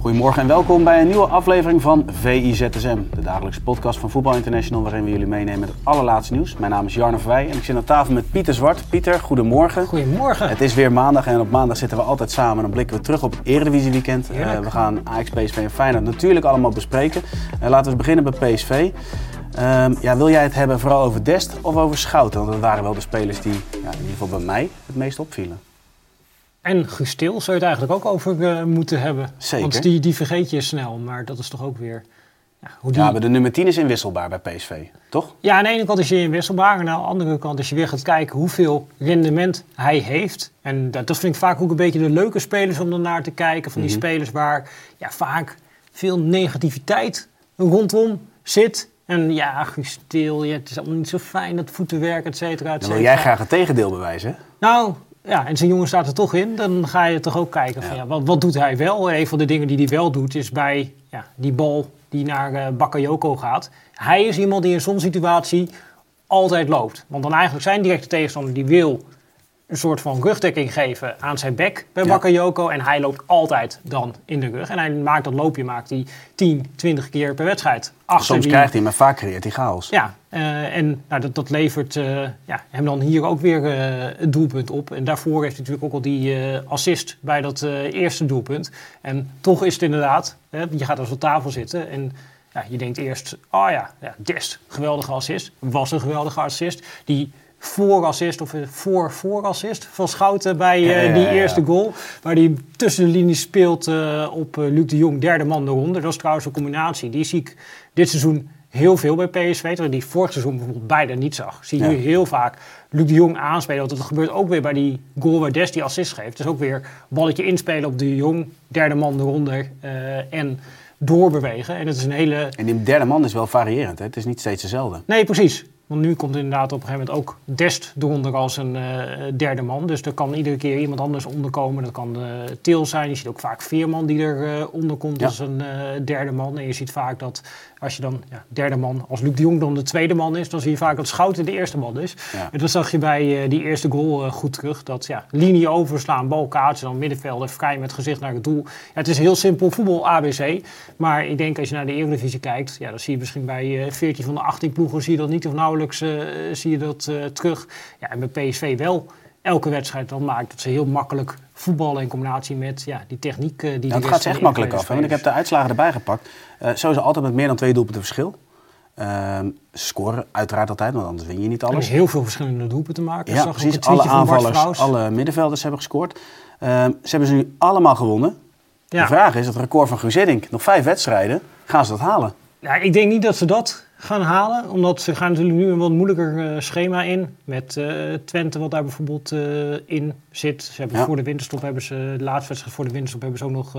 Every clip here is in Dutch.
Goedemorgen en welkom bij een nieuwe aflevering van VIZSM, de dagelijkse podcast van Voetbal International, waarin we jullie meenemen met het allerlaatste nieuws. Mijn naam is Jarno Verwij en ik zit aan tafel met Pieter Zwart. Pieter, goedemorgen. Goedemorgen. Het is weer maandag en op maandag zitten we altijd samen en dan blikken we terug op het Eredivisie weekend. Heerlijk. we gaan Ajax, PSV en Feyenoord natuurlijk allemaal bespreken. Eh, laten we beginnen bij PSV. Ehm, ja, wil jij het hebben vooral over Dest of over Schouten? Want dat waren wel de spelers die ja, in ieder geval bij mij het meest opvielen. En Guus Til zou je het eigenlijk ook over eh, moeten hebben. Zeker. Want die, die vergeet je snel, maar dat is toch ook weer... Ja, hoe die... Ja, maar de nummer 10 is inwisselbaar bij PSV, toch? Ja, aan de ene kant is je inwisselbaar. En aan de andere kant, als je weer gaat kijken hoeveel rendement hij heeft. En dat, dat vind ik vaak ook een beetje de leuke spelers om ernaar te kijken. Van die Mhm. spelers waar ja, vaak veel negativiteit rondom zit. En ja, Guus Til, ja, het is allemaal niet zo fijn, dat voetenwerk, et cetera, et Dan wil cetera. jij graag het tegendeel bewijzen. Nou, ja, en zijn jongen staat er toch in. Dan ga je toch ook kijken van Ja. ja, wat, wat doet hij wel? En een van de dingen die hij wel doet is bij ja, die bal die naar eh Bakayoko gaat. Hij is iemand die in zo'n situatie altijd loopt. Want dan eigenlijk zijn directe tegenstander die wil een soort van rugdekking geven aan zijn bek bij Ja. Bakayoko. En hij loopt altijd dan in de rug. En hij maakt dat loopje maakt hij 10, 20 keer per wedstrijd. Achter Soms die- krijgt hij, maar vaak creëert hij chaos. ja, eh, en nou, dat, dat levert eh, ja, hem dan hier ook weer eh, het doelpunt op. En daarvoor heeft hij natuurlijk ook al die assist bij dat eerste doelpunt. En toch is het inderdaad, hè, je gaat als op tafel zitten en ja, je denkt eerst, oh ja, ja, Dest, geweldige assist. Was een geweldige assist. Die voorassist of eh, voor voorassist van Schouten bij eh, Ja, ja, die ja, eerste goal. Waar hij tussen de linies speelt eh, op Luc de Jong, derde man eronder. Dat is trouwens een combinatie. Die zie ik dit seizoen heel veel bij PSV. Terwijl die vorig seizoen bijvoorbeeld bijna niet zag. Zie je nu heel vaak Luc de Jong aanspelen. Want dat gebeurt ook weer bij die goal waar Des die assist geeft. Dus ook weer balletje inspelen op de Jong, derde man eronder. eh, en doorbewegen. En het is een hele En die derde man is wel variërend, hè? het is niet steeds dezelfde. Nee, precies. Want nu komt inderdaad op een gegeven moment ook Dest eronder als een eh, derde man. Dus er kan iedere keer iemand anders onderkomen. Dat kan eh Til zijn. Je ziet ook vaak Veerman die er eh onder komt Ja. als een derde man. En je ziet vaak dat als je dan ja, derde man, als Luc de Jong dan de tweede man is, dan zie je vaak dat Schouten de eerste man is. Ja. En dat zag je bij die eerste goal goed terug. Dat ja, linie overslaan, bal kaatsen, dan middenvelder vrij met gezicht naar het doel. Ja, het is heel simpel voetbal ABC. Maar ik denk als je naar de Eredivisie kijkt, ja, dan zie je misschien bij eh 14 van de 18 ploegen zie je dat niet of nauwelijks zie je dat terug. Ja, en bij PSV wel elke wedstrijd dan maakt dat ze heel makkelijk voetballen in combinatie met ja, die techniek die het rest gaat ze echt makkelijk af. Want ik heb de uitslagen erbij gepakt. Eh sowieso altijd met meer dan twee doelpunten verschil. Ze scoren uiteraard altijd, want anders win je niet Er is alles. heel veel verschillende doelpunten te maken. Ja, precies. Alle aanvallers, alle middenvelders hebben gescoord. Ze hebben ze nu allemaal gewonnen. Ja. De vraag is, het record van Guus nog vijf wedstrijden, gaan ze dat halen? Ja, ik denk niet dat ze dat gaan halen. Omdat ze gaan natuurlijk nu een wat moeilijker eh, schema in. Met eh, Twente, wat daar bijvoorbeeld eh, in zit. Ze hebben Ja. voor de winterstop hebben ze, de laatste wedstrijd voor de winterstop hebben ze ook nog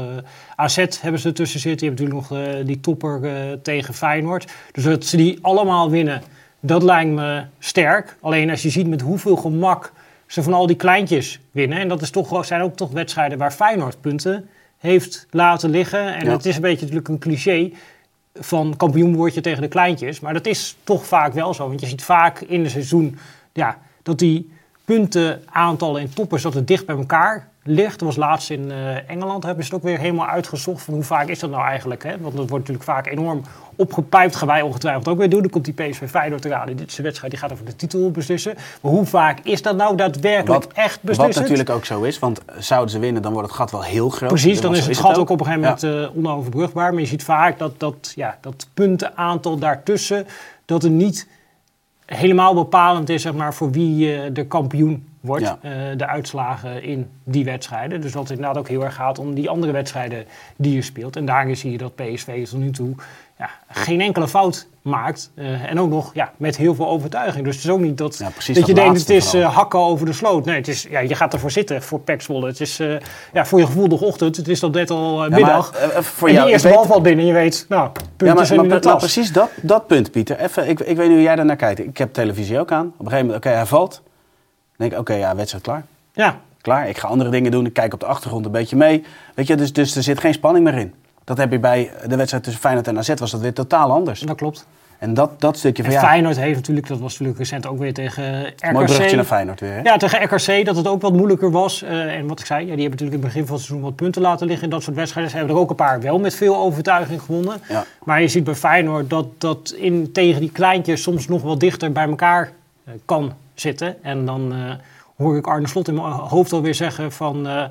AZ hebben ze ertussen zitten. Je hebt natuurlijk nog die topper tegen Feyenoord. Dus dat ze die allemaal winnen, dat lijkt me sterk. Alleen als je ziet met hoeveel gemak ze van al die kleintjes winnen. En dat is toch, zijn ook toch wedstrijden waar Feyenoord punten heeft laten liggen. En Ja. het is een beetje natuurlijk een cliché van kampioen word je tegen de kleintjes. Maar dat is toch vaak wel zo. Want je ziet vaak in een seizoen ja, dat die puntenaantallen in toppers dat het dicht bij elkaar ligt. Dat was laatst in eh, Engeland, hebben ze het ook weer helemaal uitgezocht van hoe vaak is dat nou eigenlijk. Hè? Want dat wordt natuurlijk vaak enorm opgepijpt, gaan wij ongetwijfeld ook weer doen. Dan komt die PSV Feyenoord eraan. Dit is een wedstrijd die gaat over de titel beslissen. Maar hoe vaak is dat nou daadwerkelijk Wat, echt wat beslissend? natuurlijk ook zo is, want zouden ze winnen, dan wordt het gat wel heel groot. Precies, dan is het gat ook. op een gegeven Ja. moment eh, onoverbrugbaar. Maar je ziet vaak dat dat, ja, dat puntenaantal daartussen... dat het niet helemaal bepalend is zeg maar, voor wie eh, de kampioen wordt, Ja. eh, de uitslagen in die wedstrijden. Dus dat het inderdaad ook heel erg gaat om die andere wedstrijden die je speelt. En daarin zie je dat PSV tot nu toe ja, geen enkele fout maakt. Eh, en ook nog ja, met heel veel overtuiging. Dus het is ook niet dat, Ja, precies dat je dat denkt het is eh, hakken over de sloot. Nee, het is, ja, je gaat ervoor zitten voor Pek Zwolle. Het is eh, ja, voor je gevoel nog ochtend. Het is dan net al middag. maar, voor en jou, die eerste bal valt binnen en je weet, nou, punten maar, zijn maar, in de maar precies dat, dat punt, Pieter. Even, ik, ik weet niet hoe jij daarnaar kijkt. Ik heb televisie ook aan. Op een gegeven moment, oké, hij valt. Denk ik, oké, ja, wedstrijd klaar. Ja, Klaar, ik ga andere dingen doen. Ik kijk op de achtergrond een beetje mee. Weet je, dus, dus er zit geen spanning meer in. Dat heb je bij de wedstrijd tussen Feyenoord en AZ, was dat weer totaal anders. dat klopt. En dat, dat stukje van En ja, Feyenoord heeft natuurlijk, dat was natuurlijk recent ook weer tegen RKC. mooi bruggetje naar Feyenoord weer. Hè? Ja, tegen RKC dat het ook wat moeilijker was. Eh, en wat ik zei, ja, die hebben natuurlijk in het begin van het seizoen wat punten laten liggen in dat soort wedstrijden. Ze hebben er ook een paar wel met veel overtuiging gewonnen. Ja. Maar je ziet bij Feyenoord dat dat in, tegen die kleintjes soms nog wel dichter bij elkaar eh, kan zitten. En dan eh, hoor ik Arne Slot in mijn hoofd alweer zeggen van eh,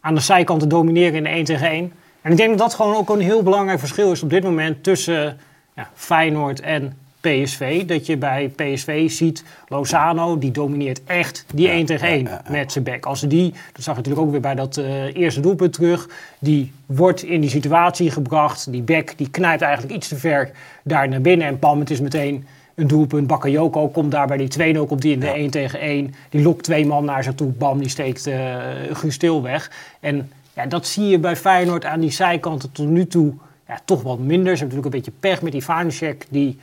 aan de zijkanten domineren in de 1 tegen 1. En ik denk dat dat gewoon ook een heel belangrijk verschil is op dit moment tussen ja, Feyenoord en PSV. Dat je bij PSV ziet, Lozano, die domineert echt die 1 tegen 1 met zijn bek. Als ze die, dat zag je natuurlijk ook weer bij dat eh, eerste doelpunt terug, die wordt in die situatie gebracht. Die bek, die knijpt eigenlijk iets te ver daar naar binnen. En pam, het is meteen een doelpunt. Bakayoko komt daar bij die 2-0, komt die in de 1 tegen 1. Die lokt twee man naar zich toe, bam, die steekt eh Guus Til weg. En ja, dat zie je bij Feyenoord aan die zijkanten tot nu toe ja, toch wat minder. Ze hebben natuurlijk een beetje pech met die Vanecek die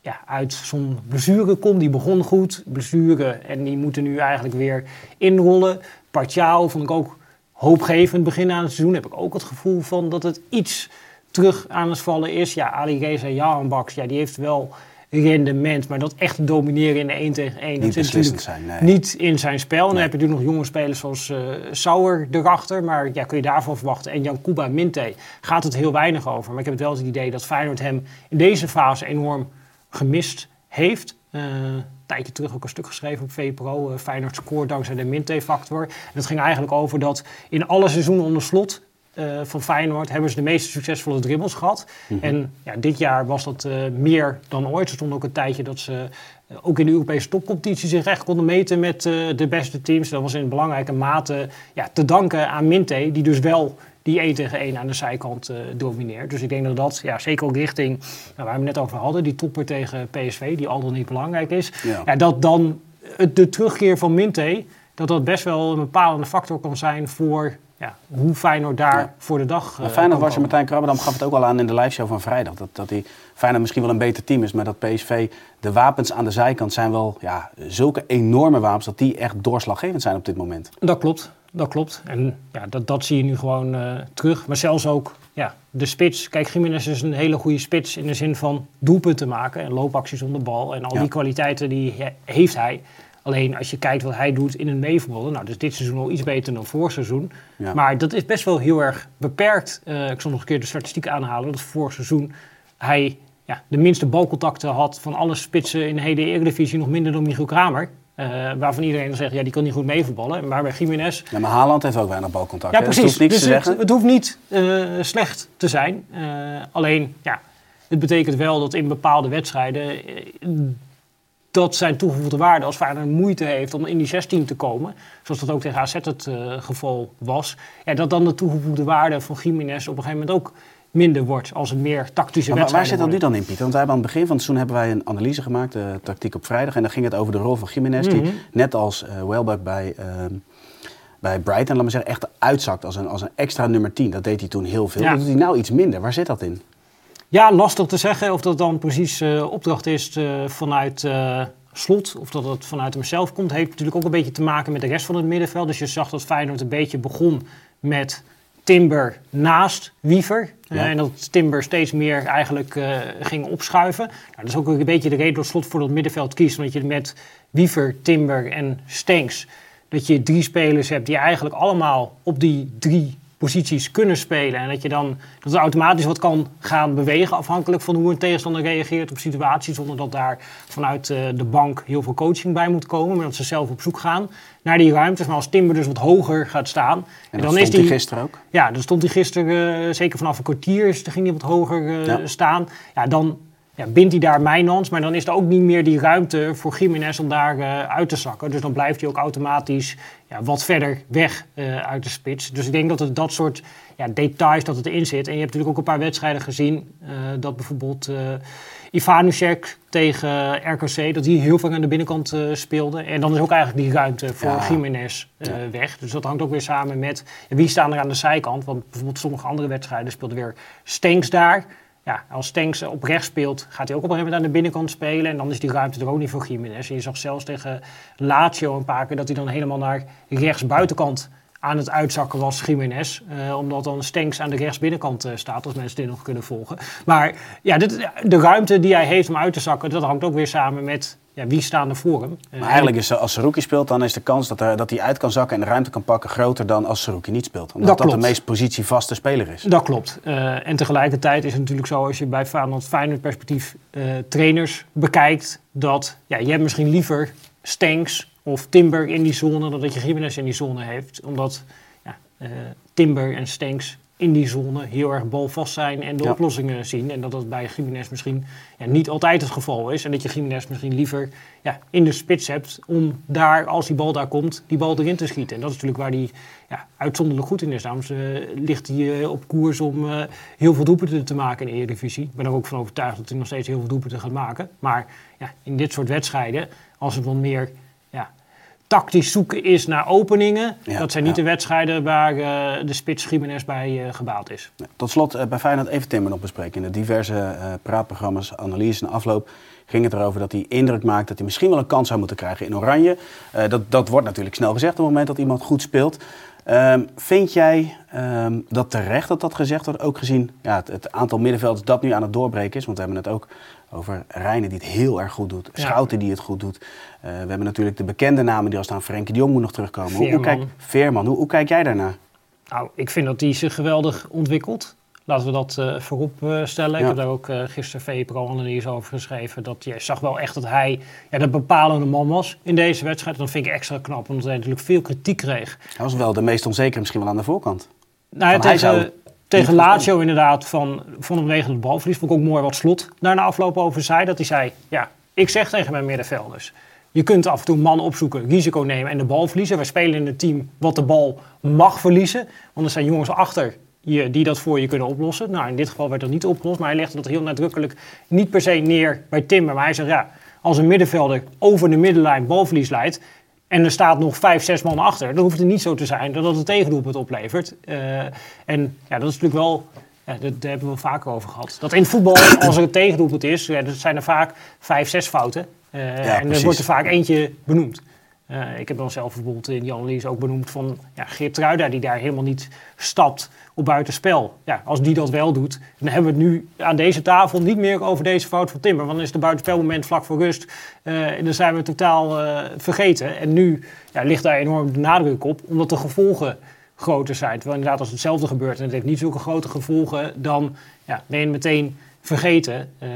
ja, uit zo'n blessure komt. Die begon goed, blessure. En die moeten nu eigenlijk weer inrollen. Partiaal vond ik ook hoopgevend begin aan het seizoen. Heb ik ook het gevoel van dat het iets terug aan het vallen is. Ja, Ali Reza Jahanbaks, ja, die heeft wel rendement. Maar dat echt domineren in de 1 tegen 1, dat zit natuurlijk zijn, nee. niet in zijn spel. En dan heb je natuurlijk nog jonge spelers zoals eh Sauer erachter. Maar ja, kun je daarvan verwachten. En Jan Kuba Minte gaat het heel weinig over. Maar ik heb het wel het idee dat Feyenoord hem in deze fase enorm gemist heeft. Eh, een tijdje terug ook een stuk geschreven op VPRO. eh Feyenoord scoort dankzij de Minte-factor. En dat ging eigenlijk over dat in alle seizoenen onder slot eh, van Feyenoord hebben ze de meest succesvolle dribbles gehad. Mhm. En ja, dit jaar was dat eh, meer dan ooit. Er stond ook een tijdje dat ze eh, ook in de Europese topcompetitie zich echt konden meten met de beste teams. Dat was in belangrijke mate ja, te danken aan Minte, die dus wel die 1 tegen 1 aan de zijkant domineert. Dus ik denk dat dat, ja, zeker ook richting, nou, waar we het net over hadden, die topper tegen PSV, die al dan niet belangrijk is. Ja. Ja, dat dan het- de terugkeer van Minte, dat dat best wel een bepalende factor kan zijn voor ja, hoe Feyenoord daar Ja. voor de dag Maar Feyenoord was je. Martijn Krabbedam gaf het ook al aan in de liveshow van vrijdag. Dat, dat die Feyenoord misschien wel een beter team is, maar dat PSV, de wapens aan de zijkant zijn wel ja, zulke enorme wapens dat die echt doorslaggevend zijn op dit moment. Dat klopt, dat klopt. En ja, dat, dat zie je nu gewoon eh, terug. Maar zelfs ook ja, de spits. Kijk, Jiménez is een hele goede spits in de zin van doelpunten maken en loopacties om de bal. En al Ja. die kwaliteiten die he- heeft hij. Alleen als je kijkt wat hij doet in het meevoetballen, nou, dus dit seizoen al iets beter dan vorig seizoen. Ja. Maar dat is best wel heel erg beperkt. Eh, ik zal nog een keer de statistiek aanhalen. Dat vorig seizoen hij ja, de minste balcontacten had van alle spitsen in de hele Eredivisie, nog minder dan Michiel Kramer. Eh, waarvan iedereen dan zegt, ja, die kan niet goed meevoetballen. Maar bij Jiménez Ja, maar Haaland heeft ook weinig balcontact. ja, hè? Precies. hoeft niks dus te het, zeggen. het hoeft niet eh, slecht te zijn. Alleen, ja, het betekent wel dat in bepaalde wedstrijden... eh, dat zijn toegevoegde waarde, als Feyenoord moeite heeft om in die 16 te komen... zoals dat ook tegen AZ het eh, geval was... Ja, dat dan de toegevoegde waarde van Jiménez op een gegeven moment ook minder wordt... als het meer tactische Maar waar- zit dat nu dan in, Pieter? Want wij hebben aan het begin van het seizoen hebben wij een analyse gemaakt, de tactiek op vrijdag. En dan ging het over de rol van Jiménez, Mhm. die net als eh Welbeck bij, ehm, bij Brighton, laat maar zeggen, echt uitzakt als een, als een extra nummer 10. Dat deed hij toen heel veel. Ja. Dat doet hij nou iets minder. Waar zit dat in? Ja, lastig te zeggen of dat dan precies eh, opdracht is eh, vanuit eh, slot. Of dat het vanuit hemzelf komt. Heeft natuurlijk ook een beetje te maken met de rest van het middenveld. Dus je zag dat Feyenoord een beetje begon met Timber naast Wiever. Ja. en dat Timber steeds meer eigenlijk ging opschuiven. Nou, dat is ook een beetje de reden dat slot voor dat middenveld kiest. Omdat je met Wiever, Timber en Stenks... dat je drie spelers hebt die eigenlijk allemaal op die drie posities kunnen spelen. En dat je dan dat er automatisch wat kan gaan bewegen afhankelijk van hoe een tegenstander reageert op situaties. Zonder dat daar vanuit eh, de bank heel veel coaching bij moet komen. Maar dat ze zelf op zoek gaan naar die ruimtes. Maar als Timber dus wat hoger gaat staan. En, dat stond hij gisteren ook. Ja, dan stond hij gisteren, eh, zeker vanaf een kwartier, is- ging hij wat hoger eh, Ja. staan. Ja, dan ja, bindt hij daar Mijnans. Maar dan is er ook niet meer die ruimte voor Jiménez om daar eh, uit te zakken. Dus dan blijft hij ook automatisch ja, wat verder weg eh, uit de spits. Dus ik denk dat het dat soort ja, details dat het erin zit. En je hebt natuurlijk ook een paar wedstrijden gezien. eh, dat bijvoorbeeld uh, Ivanusek tegen RKC, dat die heel veel aan de binnenkant speelde. En dan is ook eigenlijk die ruimte voor ja. Jiménez weg. Dus dat hangt ook weer samen met wie staan er aan de zijkant. Want bijvoorbeeld sommige andere wedstrijden speelde weer Stenks daar. Ja, als Stenks op rechts speelt, gaat hij ook op een gegeven moment aan de binnenkant spelen. En dan is die ruimte er ook niet voor Jiménez. Je zag zelfs tegen Lazio een paar keer dat hij dan helemaal naar rechts buitenkant aan het uitzakken was Jiménez. Uh, omdat dan Stenks aan de rechtsbinnenkant uh, staat, als mensen dit nog kunnen volgen. Maar ja, dit, de ruimte die hij heeft om uit te zakken, dat hangt ook weer samen met ja, wie staan er voor hem. Maar eigenlijk is als Saruki speelt, dan is de kans dat, er, dat hij uit kan zakken en de ruimte kan pakken groter dan als Saruki niet speelt. Omdat dat, dat de meest positievaste speler is. Dat klopt. Uh, en tegelijkertijd is het natuurlijk zo, als je bij Feyenoord Feyenoord perspectief trainers bekijkt, dat ja, je hebt misschien liever Stenks of Timber in die zone, dan dat je Jiménez in die zone heeft. Omdat ja, uh, Timber en Stenks in die zone heel erg balvast zijn en de ja. oplossingen zien. En dat dat bij Jiménez misschien ja, niet altijd het geval is. En dat je Jiménez misschien liever ja, in de spits hebt om daar, als die bal daar komt, die bal erin te schieten. En dat is natuurlijk waar hij ja, uitzonderlijk goed in is. Daarom uh, ligt hij uh, op koers om uh, heel veel doelpunten te maken in de Eredivisie. Ik ben er ook van overtuigd dat hij nog steeds heel veel doelpunten gaat maken. Maar ja, in dit soort wedstrijden, als het wat meer tactisch zoeken is naar openingen. Ja, dat zijn niet ja. de wedstrijden waar uh, de spits Jiménez bij uh, gebaat is. Ja, tot slot, uh, bij Feyenoord even Timmer nog bespreken. In de diverse praatprogramma's, analyse en afloop ging het erover dat hij indruk maakt dat hij misschien wel een kans zou moeten krijgen in Oranje. dat, dat wordt natuurlijk snel gezegd op het moment dat iemand goed speelt. Um, vind jij um, dat terecht dat dat gezegd wordt? Ook gezien ja, het, het, aantal middenvelders dat nu aan het doorbreken is. Want we hebben het ook over Rijnen die het heel erg goed doet. Schouten die het goed doet. Uh, we hebben natuurlijk de bekende namen die al staan. Frenkie de Jong moet nog terugkomen. Veerman. Hoe, hoe kijk, Veerman, hoe, hoe kijk jij daarnaar? Nou, ik vind dat hij zich geweldig ontwikkelt. Laten we dat uh, voorop uh, stellen. Ja. Ik heb daar ook uh, gisteren VPRO-analyse over geschreven. Dat je zag wel echt dat hij ja, de bepalende man was in deze wedstrijd. En dat vind ik extra knap, omdat hij natuurlijk veel kritiek kreeg. Hij was wel de meest onzeker misschien wel aan de voorkant. Nou, ja, tegen, zou... tegen Lazio inderdaad, van, van vanwege het balverlies. Vond ik ook mooi wat Slot daarna afloop over zei. Dat hij zei, ja, ik zeg tegen mijn middenvelders... Je kunt af en toe man opzoeken, risico nemen en de bal verliezen. Wij spelen in een team wat de bal mag verliezen. Want er zijn jongens achter je, die dat voor je kunnen oplossen. Nou, in dit geval werd dat niet opgelost, maar hij legde dat heel nadrukkelijk niet per se neer bij Timmer. Maar hij zegt, ja, als een middenvelder over de middenlijn balverlies leidt en er staat nog vijf, zes man achter, dan hoeft het niet zo te zijn dat het een tegendoelpunt oplevert. Uh, en ja, dat is natuurlijk wel, ja, dat, daar hebben we vaker over gehad. Dat in voetbal, als er een tegendoelpunt is, ja, dat zijn er vaak vijf, zes fouten. Uh, ja, en er wordt er vaak eentje benoemd. Uh, ik heb dan zelf bijvoorbeeld in die analyse ook benoemd van ja, Geert Truida, die daar helemaal niet stapt op buitenspel. Ja, als die dat wel doet, dan hebben we het nu aan deze tafel niet meer over deze fout van Timber. Want dan is het buitenspelmoment vlak voor rust uh, en dan zijn we totaal uh, vergeten. En nu ja, ligt daar enorm de nadruk op, omdat de gevolgen groter zijn. Terwijl inderdaad als hetzelfde gebeurt en het heeft niet zulke grote gevolgen, dan ja, ben je meteen vergeten. Uh,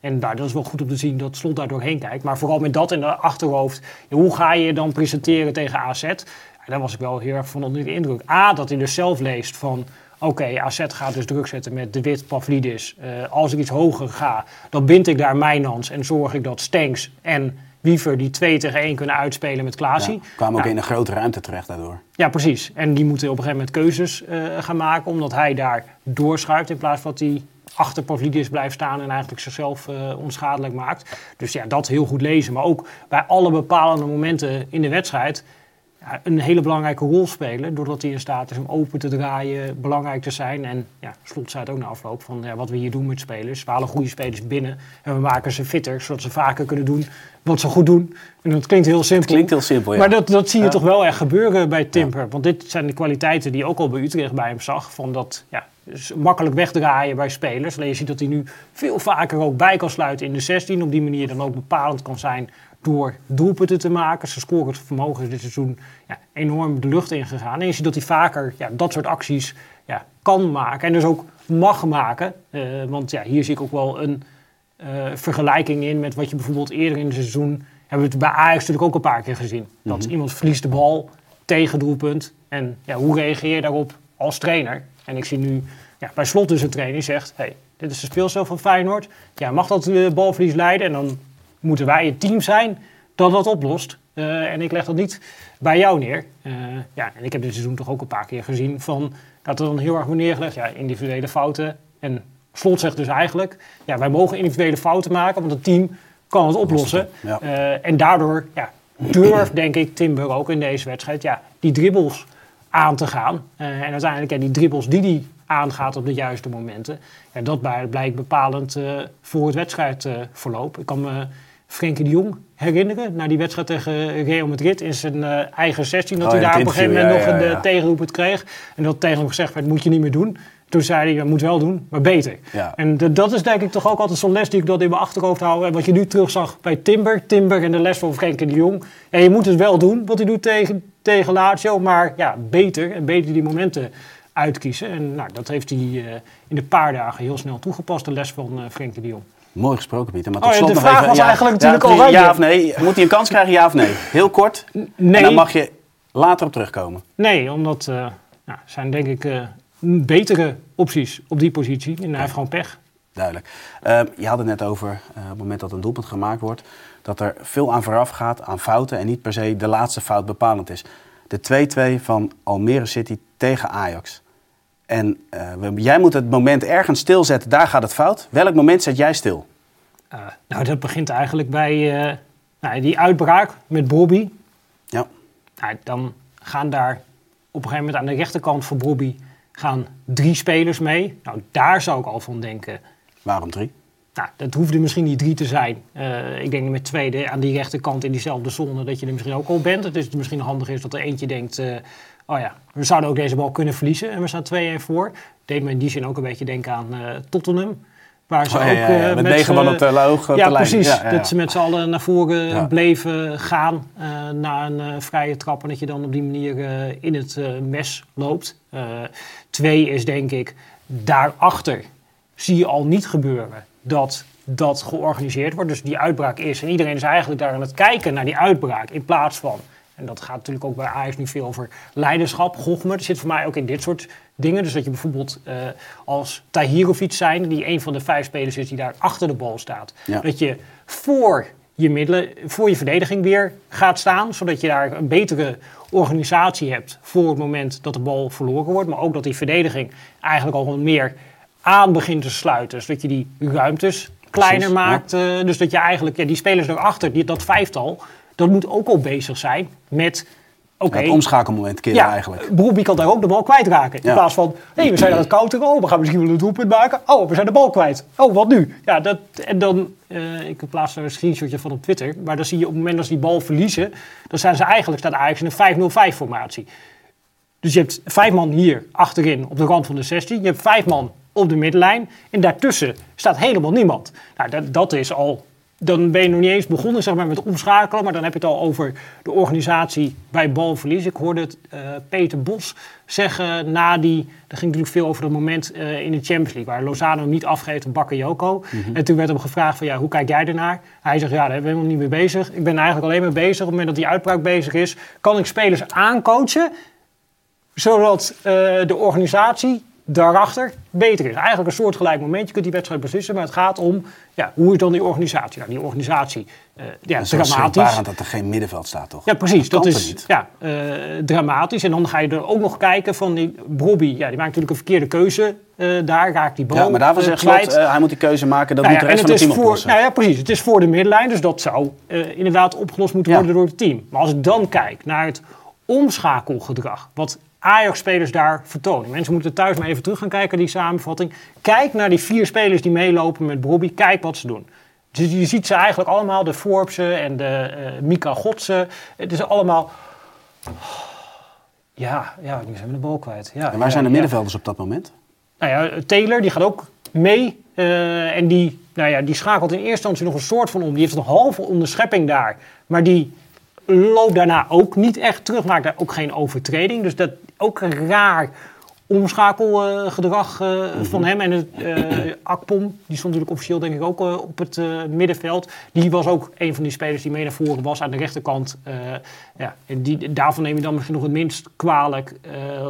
en daar, dat is wel goed om te zien dat Slot daar doorheen kijkt. Maar vooral met dat in de achterhoofd. Hoe ga je dan presenteren tegen AZ? Daar was ik wel heel erg van onder de indruk. A, dat hij dus zelf leest van... Oké, okay, AZ gaat dus druk zetten met De Wit, Pavlidis. Uh, als ik iets hoger ga, dan bind ik daar Mijnans... en zorg ik dat Stenks en Wiever die 2 tegen 1 kunnen uitspelen met Klaasie. Ja, kwamen ook nou, in een grote ruimte terecht daardoor. Ja, precies. En die moeten op een gegeven moment keuzes uh, gaan maken... omdat hij daar doorschuift in plaats van dat hij achter Pavlidis blijft staan en eigenlijk zichzelf uh, onschadelijk maakt. Dus ja, dat heel goed lezen. Maar ook bij alle bepalende momenten in de wedstrijd een hele belangrijke rol spelen. Doordat hij in staat is om open te draaien, belangrijk te zijn. En ja, Slot zei het ook na afloop van ja, wat we hier doen met spelers. We halen goede spelers binnen en we maken ze fitter, zodat ze vaker kunnen doen wat ze goed doen. En dat klinkt heel simpel. Het klinkt heel simpel, ja. Maar dat, dat zie je ja. toch wel echt gebeuren bij Timper. Want dit zijn de kwaliteiten die je ook al bij Utrecht bij hem zag. Van dat ja, dus makkelijk wegdraaien bij spelers. Alleen je ziet dat hij nu veel vaker ook bij kan sluiten in de 16. Op die manier dan ook bepalend kan zijn door doelpunten te maken. Zijn scorend vermogen is dit seizoen ja, enorm de lucht ingegaan. En je ziet dat hij vaker ja, dat soort acties ja, kan maken. En dus ook mag maken. Uh, want ja, hier zie ik ook wel een uh, vergelijking in met wat je bijvoorbeeld eerder in het seizoen... hebben we het bij Ajax natuurlijk ook een paar keer gezien. Dat mm -hmm. iemand verliest de bal tegen doelpunt. En ja, hoe reageer je daarop als trainer? En ik zie nu ja, bij slot dus een trainer die zegt... Hey, dit is de speelstijl van Feyenoord. Ja, mag dat uh, balverlies leiden? En dan moeten wij het team zijn dat dat oplost. Uh, en ik leg dat niet bij jou neer. Uh, ja, en ik heb dit seizoen toch ook een paar keer gezien van dat er dan heel erg wordt neergelegd. Ja, individuele fouten. En Slot zegt dus eigenlijk, ja, wij mogen individuele fouten maken, want het team kan het oplossen. Ja. Uh, en daardoor ja, durft, denk ik, Timber ook in deze wedstrijd ja, die dribbles aan te gaan. En uiteindelijk ja, die dribbles die hij aangaat op de juiste momenten. Ja, dat blijkt bepalend voor het wedstrijdverloop. ik kan me Frenkie de Jong herinneren. Naar die wedstrijd tegen Real Madrid in zijn uh, eigen 16. Dat oh, hij daar op een gegeven moment nog een tegenroep het kreeg. En dat tegen hem gezegd werd, moet je niet meer doen. Toen zei hij, je moet wel doen, maar beter. Ja. En dat is denk ik toch ook altijd zo'n les die ik dat in mijn achterhoofd hou. En wat je nu terugzag bij Timber. Timber en de les van Frenkie de Jong. En je moet het wel doen, wat hij doet tegen, tegen Lazio. Maar ja, beter. En beter die momenten uitkiezen. En nou, dat heeft hij uh, in de paar dagen heel snel toegepast. De les van uh, Frenkie de Jong. Mooi gesproken, Pieter. Maar tot oh, ja, slot de vraag even, was ja, eigenlijk natuurlijk al Ja of nee? Moet hij een kans krijgen, ja of nee? Heel kort. Nee. En dan mag je later op terugkomen. Nee, omdat uh, nou, zijn denk ik uh, betere opties op die positie. En hij heeft gewoon pech. Duidelijk. Uh, je had het net over, uh, op het moment dat een doelpunt gemaakt wordt, dat er veel aan vooraf gaat, aan fouten en niet per se de laatste fout bepalend is. De 2-2 van Almere City tegen Ajax. En uh, jij moet het moment ergens stilzetten, daar gaat het fout. Welk moment zet jij stil? nou, dat begint eigenlijk bij nou, die uitbraak met Bobby. Ja. Nou, dan gaan daar op een gegeven moment aan de rechterkant voor Bobby gaan drie spelers mee. Nou, daar zou ik al van denken. Waarom drie? Nou, dat hoefde misschien niet drie te zijn. Ik denk met tweede aan die rechterkant in diezelfde zone dat je er misschien ook al bent. Het is misschien handig is dat er eentje denkt, oh ja, we zouden ook deze bal kunnen verliezen en we staan 2-1 voor. Deed me in die zin ook een beetje denken aan uh, Tottenham. Waar ze Oh, ook ja, ja, ja. eh, Met negen man op de loog, ja, de precies. Dat ze met z'n allen naar voren bleven gaan eh, na een eh, vrije trap. En dat je dan op die manier eh, in het eh, mes loopt. Eh, twee is denk ik, daarachter zie je al niet gebeuren dat dat georganiseerd wordt. Dus die uitbraak is. En iedereen is eigenlijk daar aan het kijken naar die uitbraak. In plaats van, en dat gaat natuurlijk ook bij Ajax nu veel over leiderschap, gochme. Dat zit voor mij ook in dit soort dingen. Dus dat je bijvoorbeeld eh, als Tahirovic zijn, die een van de vijf spelers is die daar achter de bal staat. Ja. Dat je voor je middelen, voor je verdediging weer gaat staan. Zodat je daar een betere organisatie hebt voor het moment dat de bal verloren wordt. Maar ook dat die verdediging eigenlijk al wat meer aan begint te sluiten. Zodat je die ruimtes kleiner Precies, maakt. eh, dus dat je eigenlijk ja, die spelers daarachter, die, dat vijftal, dat moet ook al bezig zijn met... Oké, Het omschakelmoment keren eigenlijk. Bobby kan daar ook de bal kwijtraken. In Ja. plaats van, hé, we zijn aan het counteren. Oh, we gaan misschien wel een doelpunt maken. Oh, we zijn de bal kwijt. Oh, wat nu? Ja, dat, en dan, eh, ik plaats daar een screenshotje van op Twitter. Maar dan zie je op het moment dat ze die bal verliezen, dan zijn ze eigenlijk, staat Ajax in een 5-0-5 formatie. Dus je hebt vijf man hier achterin op de rand van de 16. Je hebt vijf man op de middenlijn. En daartussen staat helemaal niemand. Nou, dat, dat is al. Dan ben je nog niet eens begonnen zeg maar, met omschakelen. Maar dan heb je het al over de organisatie bij balverlies. Ik hoorde het eh, Peter Bos zeggen na die. Er ging natuurlijk veel over dat moment eh, in de Champions League. Waar Lozano niet afgeeft op Bakayoko. En toen werd hem gevraagd: van, ja, hoe kijk jij ernaar? Hij zegt: ja, daar ben ik nog niet mee bezig. Ik ben eigenlijk alleen maar bezig. Op het moment dat die uitbraak bezig is, kan ik spelers aancoachen zodat eh, de organisatie daarachter beter is. Eigenlijk een soortgelijk moment. Je kunt die wedstrijd beslissen, maar het gaat om ja, hoe is dan die organisatie? Nou, die organisatie, eh ja, Het is dramatisch. dat er geen middenveld staat, toch? Ja, precies. Dat, is ja, eh, dramatisch. En dan ga je er ook nog kijken van die Bobby. Ja, die maakt natuurlijk een verkeerde keuze. eh, daar raakt die bal Ja, maar daarvan zegt Slot, kwijt. eh, hij moet die keuze maken. Dat Nou moet ja, de rest en van het het team is voor, oplossen. nou ja, precies. Het is voor de middenlijn, dus dat zou inderdaad opgelost moeten Ja. worden door het team. Maar als ik dan kijk naar het omschakelgedrag, wat Ajax-spelers daar vertonen. Mensen moeten thuis maar even terug gaan kijken, die samenvatting. Kijk naar die vier spelers die meelopen met Bobby. Kijk wat ze doen. Dus je ziet ze eigenlijk allemaal, de Forbesen en de eh Mika Godsen. Het is allemaal... Ja, ja, nu zijn we de bal kwijt. Ja, En waar ja, zijn de ja. middenvelders op dat moment? Nou ja, Taylor die gaat ook mee. eh, en die, nou ja, die schakelt in eerste instantie nog een soort van om. Die heeft een halve onderschepping daar. Maar die loopt daarna ook niet echt terug. Maakt daar ook geen overtreding. Dus dat ook een raar omschakelgedrag uh, van hem. En het, uh, Akpom, die stond natuurlijk officieel denk ik ook uh, op het middenveld. Die was ook een van die spelers die mee naar voren was aan de rechterkant. ja, en die, daarvan neem je dan misschien nog het minst kwalijk.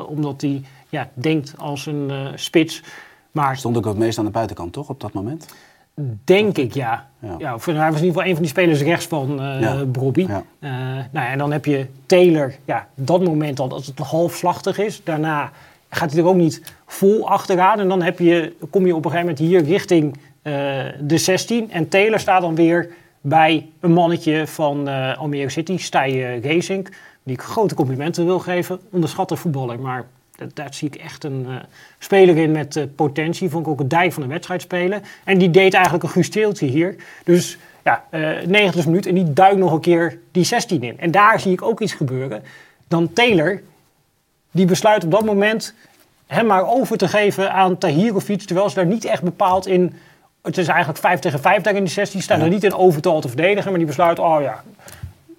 omdat hij ja, denkt als een spits. Maar, Stond ook het meest aan de buitenkant, toch, op dat moment? Denk ik, ja. ja. ja hij was in ieder geval een van die spelers rechts van uh, ja. Ja. Uh, nou, en dan heb je Taylor, ja, dat moment al, dat het halfslachtig is. Daarna gaat hij er ook niet vol achteraan. En dan heb je, kom je op een gegeven moment hier richting uh, de 16. En Taylor staat dan weer bij een mannetje van Almere City, Stij Racing. Die ik grote complimenten wil geven. Onderschatte voetballer, maar daar zie ik echt een uh, speler in met uh, potentie. Vond ik ook een dijk van de wedstrijd spelen. En die deed eigenlijk een gusteeltje hier. Dus ja, uh, 90 minuut en die duikt nog een keer die 16 in. En daar zie ik ook iets gebeuren. Dan Taylor, die besluit op dat moment hem maar over te geven aan Tahirovic. Terwijl ze daar niet echt bepaald in... Het is eigenlijk 5 tegen 5 daar in die 16. Staan ja. er niet in overtal te verdedigen. Maar die besluit, oh ja,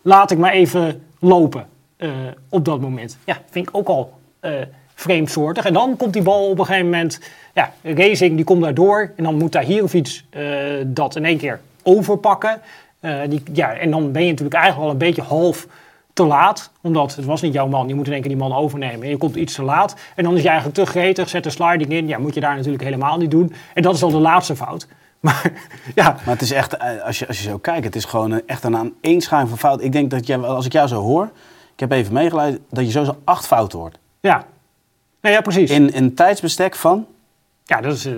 laat ik maar even lopen uh, op dat moment. Ja, vind ik ook al uh, vreemdsoortig. En dan komt die bal op een gegeven moment... Ja, Racing die komt daardoor. En dan moet Tahirovic uh, dat in één keer overpakken. Uh, die, ja, en dan ben je natuurlijk eigenlijk al een beetje half te laat. Omdat het was niet jouw man. Je moet in één keer die man overnemen. En je komt iets te laat. En dan is je eigenlijk te gretig. Zet een sliding in. Ja, moet je daar natuurlijk helemaal niet doen. En dat is al de laatste fout. Maar, ja. maar het is echt, als je, als je zo kijkt, het is gewoon echt een aaneenschuiving van fout. Ik denk dat je, als ik jou zo hoor, ik heb even meegeleid, dat je sowieso acht fouten hoort. Ja, nou ja, precies. In een tijdsbestek van? Ja, dat is uh,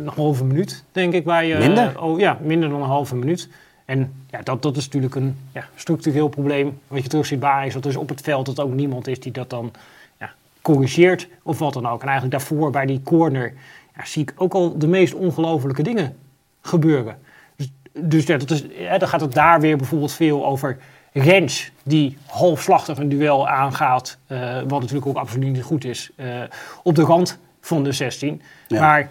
nog een halve minuut, denk ik. Waar je, minder? Uh, oh, ja, minder dan een halve minuut. En ja, dat, dat is natuurlijk een ja, structureel probleem. Wat je terug ziet bij Ajax, dat is op het veld dat ook niemand is die dat dan ja, corrigeert of wat dan ook. En eigenlijk daarvoor bij die corner ja, zie ik ook al de meest ongelofelijke dingen gebeuren. Dus, dus ja, dat is, ja, dan gaat het daar weer bijvoorbeeld veel over Rens, die halfslachtig een duel aangaat, uh, wat natuurlijk ook absoluut niet goed is, uh, op de rand van de 16. Ja. Maar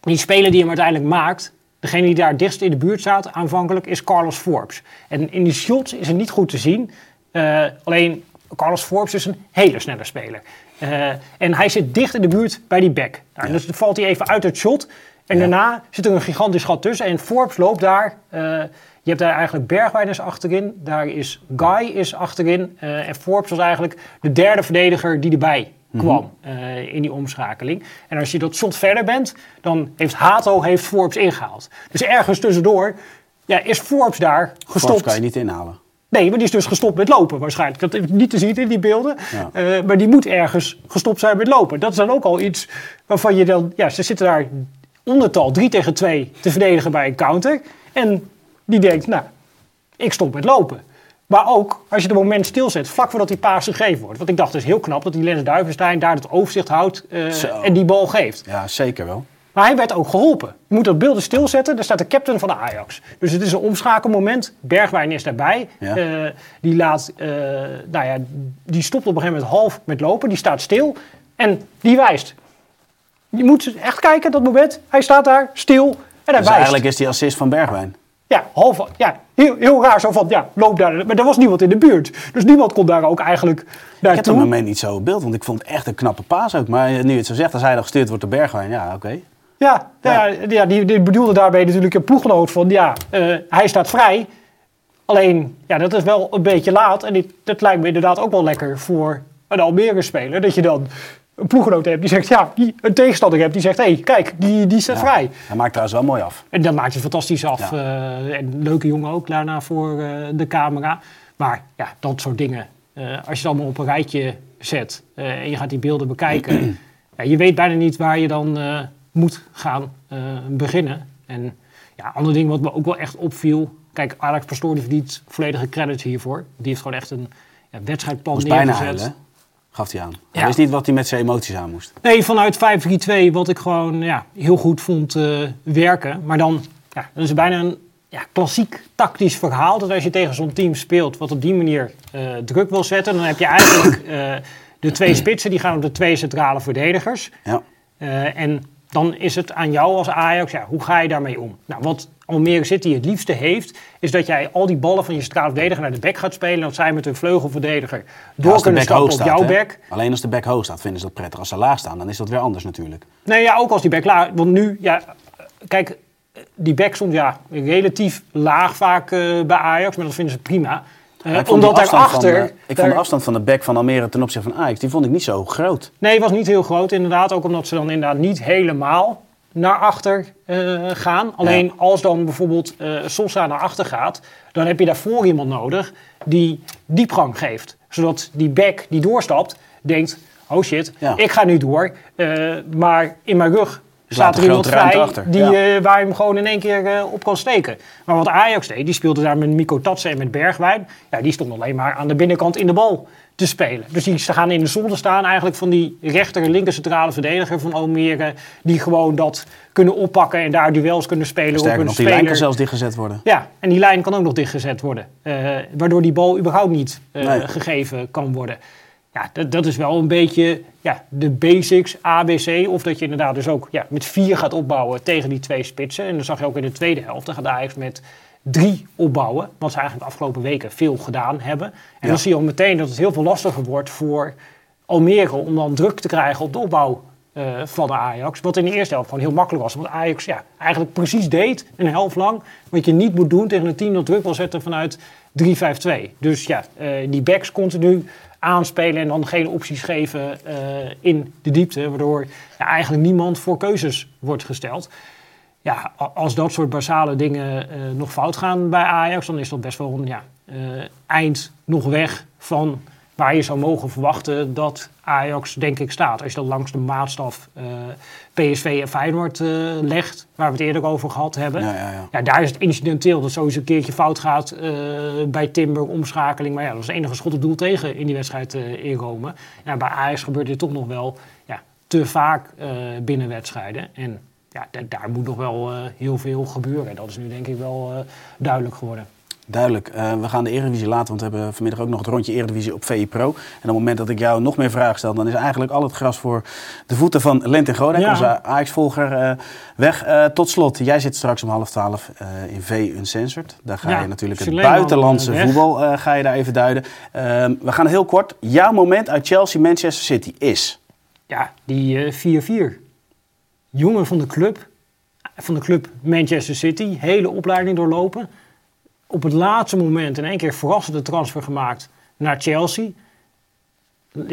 die speler die hem uiteindelijk maakt, degene die daar dichtst in de buurt staat aanvankelijk, is Carlos Forbes. En in die shots is het niet goed te zien. Uh, alleen Carlos Forbes is een hele snelle speler. en hij zit dicht in de buurt bij die back. Nou, ja. Dus dan valt hij even uit het shot. En ja. daarna zit er een gigantisch gat tussen. En Forbes loopt daar je hebt daar eigenlijk Bergwijn achterin. Daar is Guy is achterin. Uh, en Forbes was eigenlijk de derde verdediger die erbij kwam mm -hmm. uh, in die omschakeling. En als je dat shot verder bent, dan heeft Hato heeft Forbes ingehaald. Dus ergens tussendoor ja, is Forbes daar gestopt. Forbes kan je niet inhalen. Nee, maar die is dus gestopt met lopen waarschijnlijk. Dat is niet te zien in die beelden. Ja. Uh, maar die moet ergens gestopt zijn met lopen. Dat is dan ook al iets waarvan je dan... Ja, ze zitten daar ondertal 3 tegen 2 te verdedigen bij een counter. En die denkt, nou, ik stop met lopen. Maar ook als je het moment stilzet, vlak voordat die paas gegeven wordt. Want ik dacht, het is heel knap dat die Lens Duivenstein daar het overzicht houdt uh, en die bal geeft. Ja, zeker wel. Maar hij werd ook geholpen. Je moet dat beelden stilzetten, daar staat de captain van de Ajax. Dus het is een omschakelmoment. Bergwijn is daarbij. Ja. Uh, die, laat, uh, nou ja, die stopt op een gegeven moment half met lopen. Die staat stil en die wijst. Je moet echt kijken, dat moment. Hij staat daar, stil en hij dus wijst. eigenlijk is die assist van Bergwijn. Ja, half, ja heel, heel raar zo van, ja, loop daar. Maar er was niemand in de buurt. Dus niemand kon daar ook eigenlijk naartoe. Ik heb het moment niet zo op beeld, want ik vond het echt een knappe paas ook. Maar nu het zo zegt, als hij dan gestuurd wordt door Bergwijn, ja, oké. Okay. Ja, ja. ja, ja die, die, bedoelde daarbij natuurlijk een ploeggenoot van, ja, uh, hij staat vrij. Alleen, ja, dat is wel een beetje laat. En dit, dat lijkt me inderdaad ook wel lekker voor een Almere speler. Dat je dan een ploeggenoot hebt die zegt, ja, die, een tegenstander hebt die zegt, hé, hey, kijk, die, die staat ja, vrij. Hij maakt trouwens wel mooi af. En dan maakt hij fantastisch af. Ja. Uh, en leuke jongen ook daarna voor uh, de camera. Maar ja, dat soort dingen. Uh, als je het allemaal op een rijtje zet en je gaat die beelden bekijken. ja, je weet bijna niet waar je dan moet gaan beginnen. En ja, ander ding wat me ook wel echt opviel. Kijk, Alex Pastoor die verdient volledige credits hiervoor. Die heeft gewoon echt een ja, wedstrijdplan neergezet. Bijna gaf hij aan. Ja. Hij wist niet wat hij met zijn emoties aan moest. Nee, vanuit 5-3-2, wat ik gewoon ja, heel goed vond uh, werken. Maar dan, ja, dat is bijna een ja, klassiek tactisch verhaal. Dat als je tegen zo'n team speelt, wat op die manier uh, druk wil zetten, dan heb je eigenlijk uh, de twee spitsen, die gaan op de twee centrale verdedigers. Ja. en dan is het aan jou als Ajax, ja, hoe ga je daarmee om? Nou, wat Almere City het liefste heeft, is dat jij al die ballen van je centrale verdediger naar de back gaat spelen. En dat zij met een vleugelverdediger Ja, door de kunnen stappen op staat, jouw back. Alleen als de back hoog staat vinden ze dat prettig. Als ze laag staan, dan is dat weer anders natuurlijk. Nee, ja, ook als die back laag. Want nu, ja, kijk, die back stond ja relatief laag vaak eh, bij Ajax, maar dat vinden ze prima. Ik omdat van, daarachter. eh, ik daar- vond de afstand van de back van Almere ten opzichte van Ajax, die vond ik niet zo groot. Nee, was niet heel groot inderdaad. Ook omdat ze dan inderdaad niet helemaal naar achter eh, gaan. Alleen Ja. als dan bijvoorbeeld eh Sosa naar achter gaat, dan heb je daarvoor iemand nodig die diepgang geeft. Zodat die back die doorstapt, denkt, oh shit, Ja. ik ga nu door. eh, maar in mijn rug staat laat er iemand vrij achter. die, Ja. eh, waar je hem gewoon in één keer eh, op kan steken. Maar wat Ajax deed, die speelde daar met Miko Tatsen en met Bergwijn. Ja, die stond alleen maar aan de binnenkant in de bal te spelen. Dus die gaan in de zone staan eigenlijk van die rechter en linker centrale verdediger van Almere. Die gewoon dat kunnen oppakken en daar duels kunnen spelen Sterker op nog, die lijn kan speler. zelfs dichtgezet worden. Ja, en die lijn kan ook nog dichtgezet worden. eh, waardoor die bal überhaupt niet Nee. gegeven kan worden. Ja, dat, dat is wel een beetje ja, de basics, ABC. Of dat je inderdaad dus ook ja, met vier gaat opbouwen tegen die twee spitsen. En dat zag je ook in de tweede helft. Dan gaat Ajax met drie opbouwen. Wat ze eigenlijk de afgelopen weken veel gedaan hebben. En Ja. dan zie je al meteen dat het heel veel lastiger wordt voor Almere om dan druk te krijgen op de opbouw eh, van de Ajax. Wat in de eerste helft gewoon heel makkelijk was. Want Ajax ja, eigenlijk precies deed, een helft lang, wat je niet moet doen tegen een team dat druk wil zetten vanuit 3-5-2. Dus ja, eh, die backs continu aanspelen en dan geen opties geven eh, in de diepte. Waardoor ja, eigenlijk niemand voor keuzes wordt gesteld. Ja, als dat soort basale dingen eh, nog fout gaan bij Ajax, dan is dat best wel een ja, eh, eind nog weg van waar je zou mogen verwachten dat Ajax, denk ik, staat. Als je dat langs de maatstaf eh, PSV en Feyenoord eh, legt, waar we het eerder over gehad hebben. Ja, ja, ja. Ja, daar is het incidenteel dat sowieso een keertje fout gaat eh, bij Timber, omschakeling. Maar ja, dat was het enige schot op doel tegen in die wedstrijd in Rome. Ja, bij Ajax gebeurt dit toch nog wel ja, te vaak binnen wedstrijden. En ja, da- daar moet nog wel heel veel gebeuren. Dat is nu denk ik wel duidelijk geworden. Duidelijk. Eh, we gaan de Eredivisie laten, want we hebben vanmiddag ook nog het rondje Eredivisie op VI Pro. En op het moment dat ik jou nog meer vragen stel, dan is eigenlijk al het gras voor de voeten van Lent Godek, Ja. onze Ajax-volger, eh, weg. Eh, tot slot, jij zit straks om half twaalf in V Uncensored. Daar ga Ja, je natuurlijk het buitenlandse voetbal ga je daar even duiden. Ehm, we gaan heel kort. Jouw moment uit Chelsea-Manchester City is... Ja, die eh, 4-4. Jongen van de club, van de club Manchester City, hele opleiding doorlopen. Op het laatste moment in één keer verrassende transfer gemaakt naar Chelsea.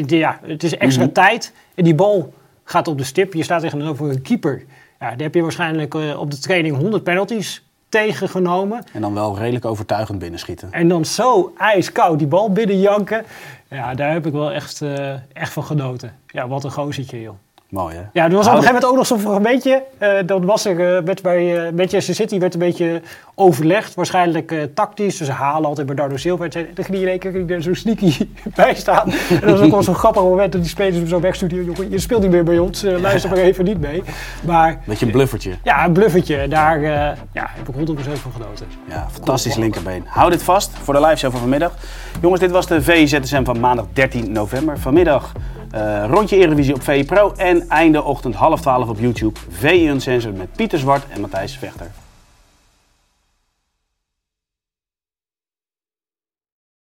Ja, het is extra Mhm. tijd en die bal gaat op de stip. Je staat tegenover een keeper. Ja, daar heb je waarschijnlijk eh, op de training 100 penalties tegengenomen. En dan wel redelijk overtuigend binnenschieten. En dan zo ijskoud die bal binnenjanken. Ja, daar heb ik wel echt, eh, echt van genoten. Ja, wat een gozertje, joh. Mooi, hè? Ja, er was op een gegeven moment ook nog zo'n fragmentje. eh dan was er werd bij eh, Manchester City werd een beetje overlegd. Waarschijnlijk tactisch. Dus halen altijd Bernardo Silva. En dan ging hij in één keer er zo sneaky bij staan. En dat was ook wel zo'n grappig moment dat die spelers hem zo wegstuurden. Jongen, je speelt niet meer bij ons. luister maar even niet mee. Maar Beetje een bluffertje. ja, een bluffetje. Daar ja, heb ik 100% van genoten. Ja, fantastisch linkerbeen. Hou dit vast voor de live show van vanmiddag. Jongens, dit was de VZSM van maandag 13 november. Vanmiddag eh, rondje Eredivisie op VI Pro en einde ochtend half 12 op YouTube. VI Uncensored met Pieter Zwart en Matthijs Vechter.